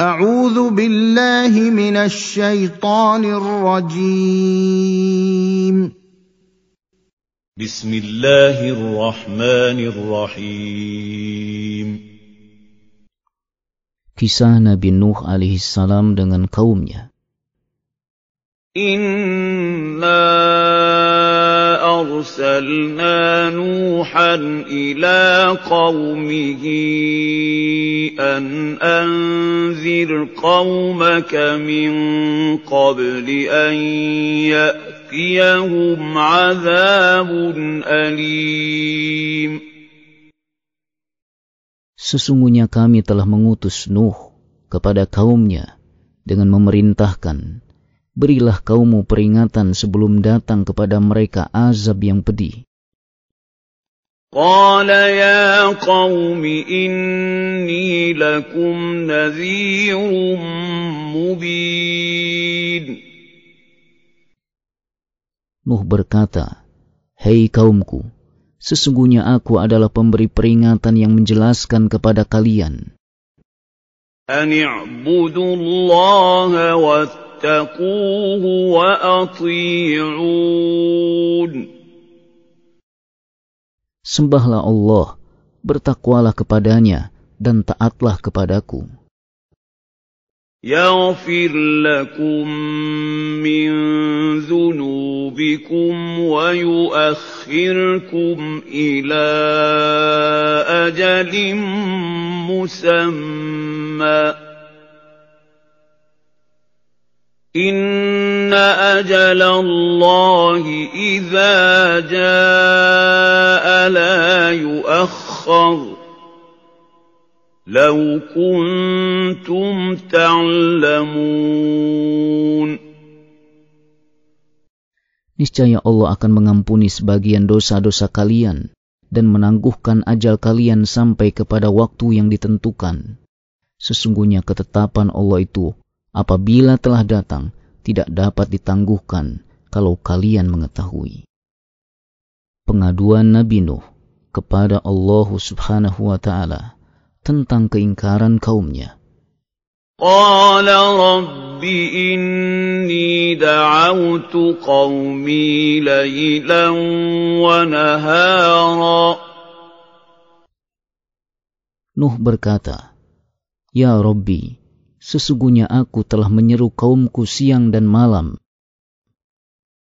أعوذ بالله من الشيطان الرجيم بسم الله الرحمن الرحيم Kisah Nabi Nuh alaihi salam dengan kaumnya. إنا أرسلنا نوحا إلى قومه أن أنذر قومك من قبل أن يأتيهم عذاب أليم Sesungguhnya kami telah mengutus Nuh kepada kaumnya dengan memerintahkan, berilah kaummu peringatan sebelum datang kepada mereka azab yang pedih. قال يا قوم إني لكم نذير مبين Nuh berkata, Hei kaumku, sesungguhnya aku adalah pemberi peringatan yang menjelaskan kepada kalian. أن اعبدوا الله واتقوه وأطيعون Sembahlah Allah, bertakwalah kepadanya, dan taatlah kepadaku. يغفر لكم من ذنوبكم ويؤخركم إلى أجل مسمى إن أجل الله إذا جاء لا يؤخر لو كنتم تعلمون Niscaya Allah akan mengampuni sebagian dosa-dosa kalian dan menangguhkan ajal kalian sampai kepada waktu yang ditentukan. Sesungguhnya ketetapan Allah itu apabila telah datang tidak dapat ditangguhkan kalau kalian mengetahui. Pengaduan Nabi Nuh kepada Allah Subhanahu wa taala tentang keingkaran kaumnya. قال رب إني دعوت قومي ليلا ونهارا Nuh berkata, Ya Rabbi, sesungguhnya aku telah menyeru kaumku siang dan malam,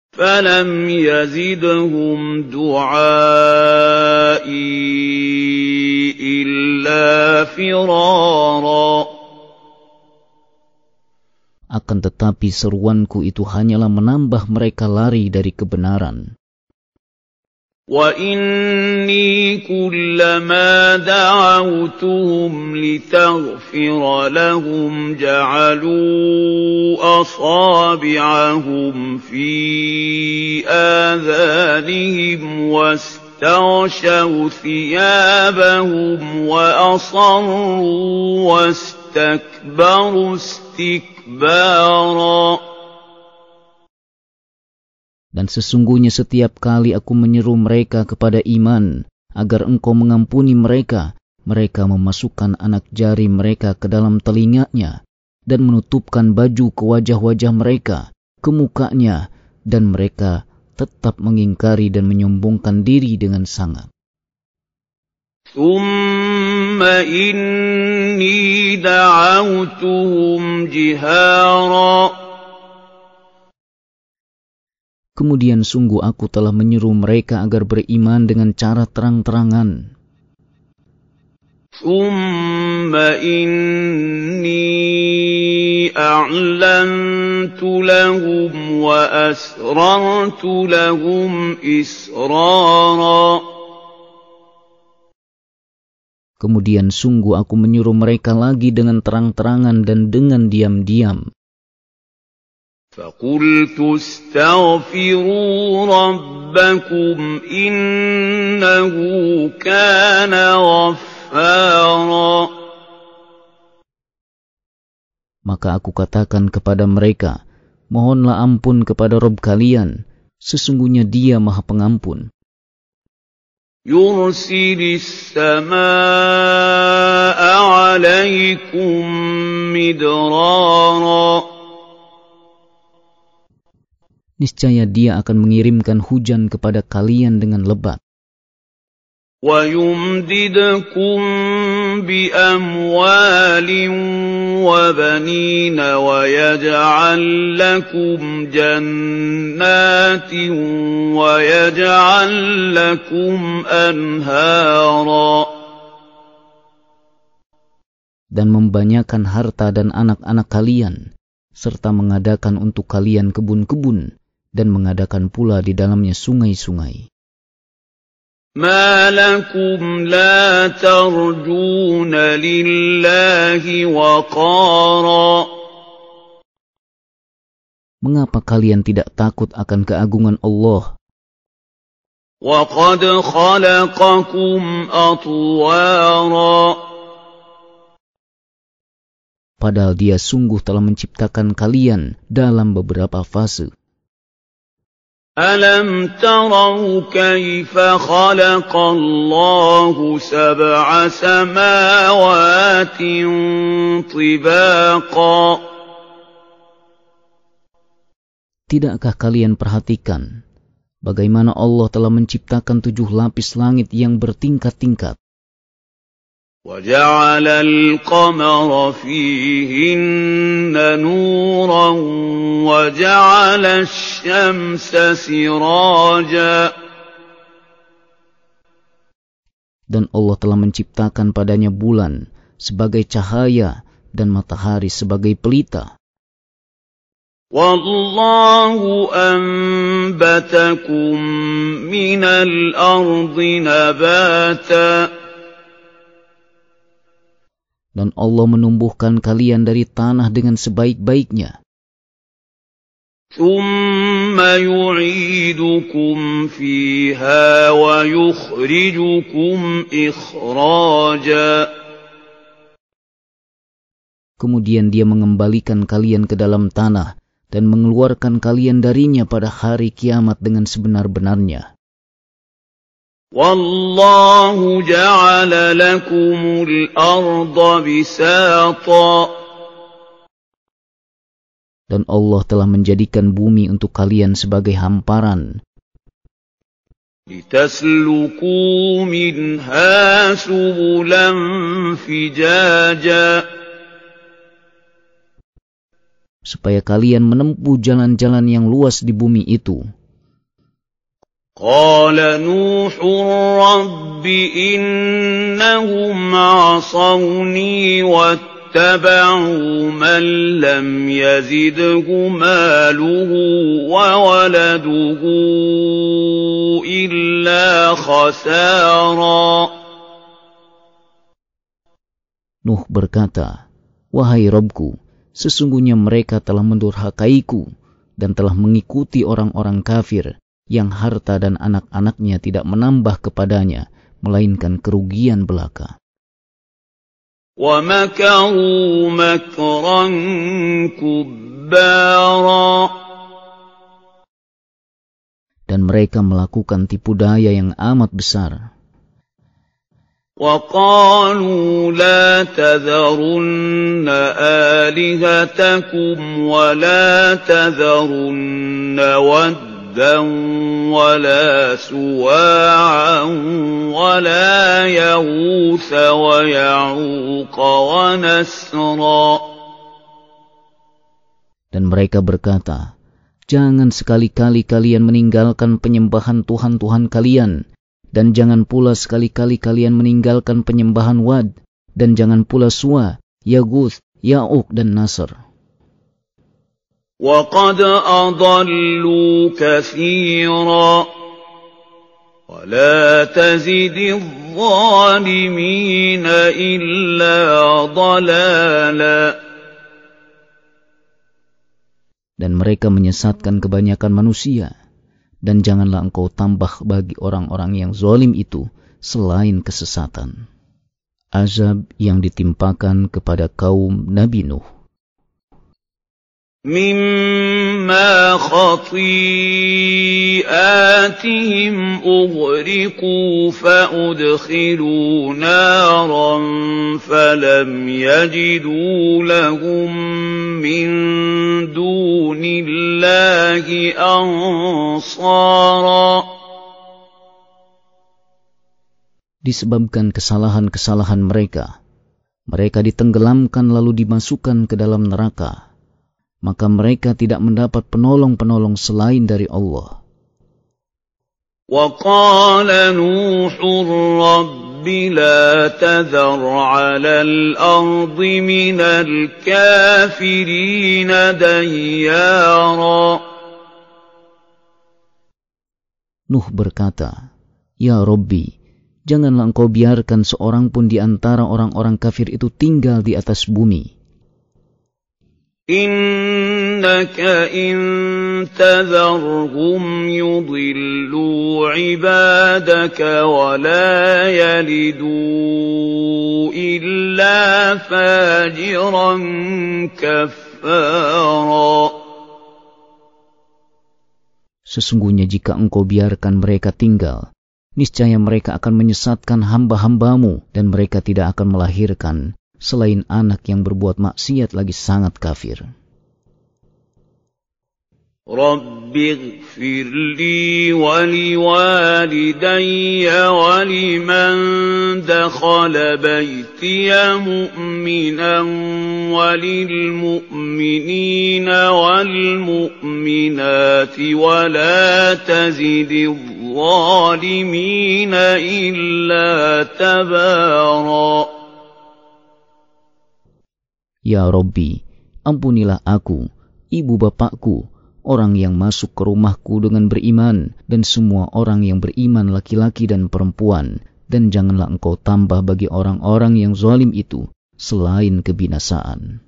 فلم يزدهم دعائي إلا فرارا akan tetapi seruanku itu hanyalah menambah mereka lari dari kebenaran. وإني كلما دعوتهم لتغفر لهم جعلوا أصابعهم في آذانهم واستغشوا ثيابهم وأصروا واستكبروا استكبارا Dan sesungguhnya setiap kali aku menyeru mereka kepada iman, agar engkau mengampuni mereka, mereka memasukkan anak jari mereka ke dalam telinganya, dan menutupkan baju ke wajah-wajah mereka, ke mukanya, dan mereka tetap mengingkari dan menyombongkan diri dengan sangat. ثم إني دعوتهم جهارا Kemudian sungguh aku telah menyuruh mereka agar beriman dengan cara terang-terangan. ثم إني أعلنت لهم وأسررت لهم إسرارا Kemudian sungguh aku menyuruh mereka lagi dengan terang-terangan dan dengan diam-diam. فقلت استغفروا ربكم إنه كان غفارا Maka aku katakan kepada mereka, Mohonlah ampun kepada Rob kalian, sesungguhnya dia maha pengampun. يُرْسِلِ السَّمَاءَ عَلَيْكُم مِّدْرَارًا Niscaya dia akan mengirimkan hujan kepada kalian dengan lebat. وَيُمْدِدْكُم بِأَمْوَالٍ وَبَنِينَ وَيَجْعَل لَّكُمْ جَنَّاتٍ وَيَجْعَل لَّكُمْ أَنْهَارًا Dan membanyakan harta dan anak-anak kalian, serta mengadakan untuk kalian kebun-kebun, dan mengadakan pula di dalamnya sungai-sungai. ما لكم لا ترجون لله وقارا Mengapa kalian tidak takut akan keagungan Allah? وقد خلقكم أطوارا Padahal dia sungguh telah menciptakan kalian dalam beberapa fase. أَلَمْ تَرَوْا كَيْفَ خَلَقَ اللَّهُ سَبْعَ سَمَاوَاتٍ طِبَاقًا Tidakkah kalian perhatikan bagaimana Allah telah menciptakan tujuh lapis langit yang bertingkat-tingkat? وَجَعَلَ الْقَمَرَ فِيهِنَّ نُورًا وَجَعَلَ الشَّمْسَ سِرَاجًا Dan Allah telah menciptakan padanya bulan sebagai cahaya dan matahari sebagai pelita. وَاللَّهُ أَنبَتَكُم مِّنَ الْأَرْضِ نَبَاتًا dan Allah menumbuhkan kalian dari tanah dengan sebaik-baiknya. ثُمَّ يُعِيدُكُمْ فِيهَا وَيُخْرِجُكُمْ إِخْرَاجًا Kemudian dia mengembalikan kalian ke dalam tanah dan mengeluarkan kalian darinya pada hari kiamat dengan sebenar-benarnya. وَاللَّهُ جَعَلَ لَكُمُ الْأَرْضَ بِسَاطًا Dan Allah telah menjadikan bumi untuk kalian sebagai hamparan. لِتَسْلُكُوا مِنْهَا سُبُلًا فِجَاجًا Supaya kalian menempuh jalan-jalan yang luas di bumi itu. قال نوح رب إنهم عصوني واتبعوا من لم يزده ماله وولده إلا خسارا Nuh berkata, Wahai Robku, sesungguhnya mereka telah mendurhakaiku dan telah mengikuti orang-orang kafir yang harta dan anak-anaknya tidak menambah kepadanya, melainkan kerugian belaka. Dan mereka melakukan tipu daya yang amat besar. وقالوا لا تذرن آلهتكم ولا تذرن ود وَدًّا وَلَا سُوَاعًا وَلَا يَغُوثَ وَيَعُوقَ وَنَسْرًا Dan mereka berkata, Jangan sekali-kali kalian meninggalkan penyembahan Tuhan-Tuhan kalian, dan jangan pula sekali-kali kalian meninggalkan penyembahan Wad, dan jangan pula Suwa, Yaguth, Ya'uk, dan Nasr. وَقَدْ أَضَلُّوا كَثِيرًا وَلَا تَزِدِ الظَّالِمِينَ إِلَّا ضَلَالًا Dan mereka menyesatkan kebanyakan manusia, dan janganlah engkau tambah bagi orang-orang yang zalim itu selain kesesatan. Azab yang ditimpakan kepada kaum Nabi Nuh. مِّمَّنْ مما خطيئاتهم أغرقوا فأدخلوا نارا فلم يجدوا لهم من دون الله أنصارا Disebabkan kesalahan-kesalahan mereka, mereka ditenggelamkan lalu dimasukkan ke dalam neraka maka mereka tidak mendapat penolong-penolong selain dari Allah. وقال نوح رب لا تذر على الأرض من الكافرين ديارا Nuh berkata, Ya Robbi, janganlah engkau biarkan seorang pun di antara orang-orang kafir itu tinggal di atas bumi. إنك إن تذرهم يضلوا عبادك ولا يلدوا إلا فاجرا كفارا Sesungguhnya jika engkau biarkan mereka tinggal, niscaya mereka akan menyesatkan hamba-hambamu dan mereka tidak akan melahirkan selain anak yang berbuat maksiat lagi sangat kafir. رب اغفر لي ولوالدي ولمن دخل بيتي مؤمنا وللمؤمنين والمؤمنات ولا تزد الظالمين إلا تباراً. Ya Robbi, ampunilah aku, ibu bapakku, orang yang masuk ke rumahku dengan beriman, dan semua orang yang beriman laki-laki dan perempuan, dan janganlah engkau tambah bagi orang-orang yang zalim itu selain kebinasaan.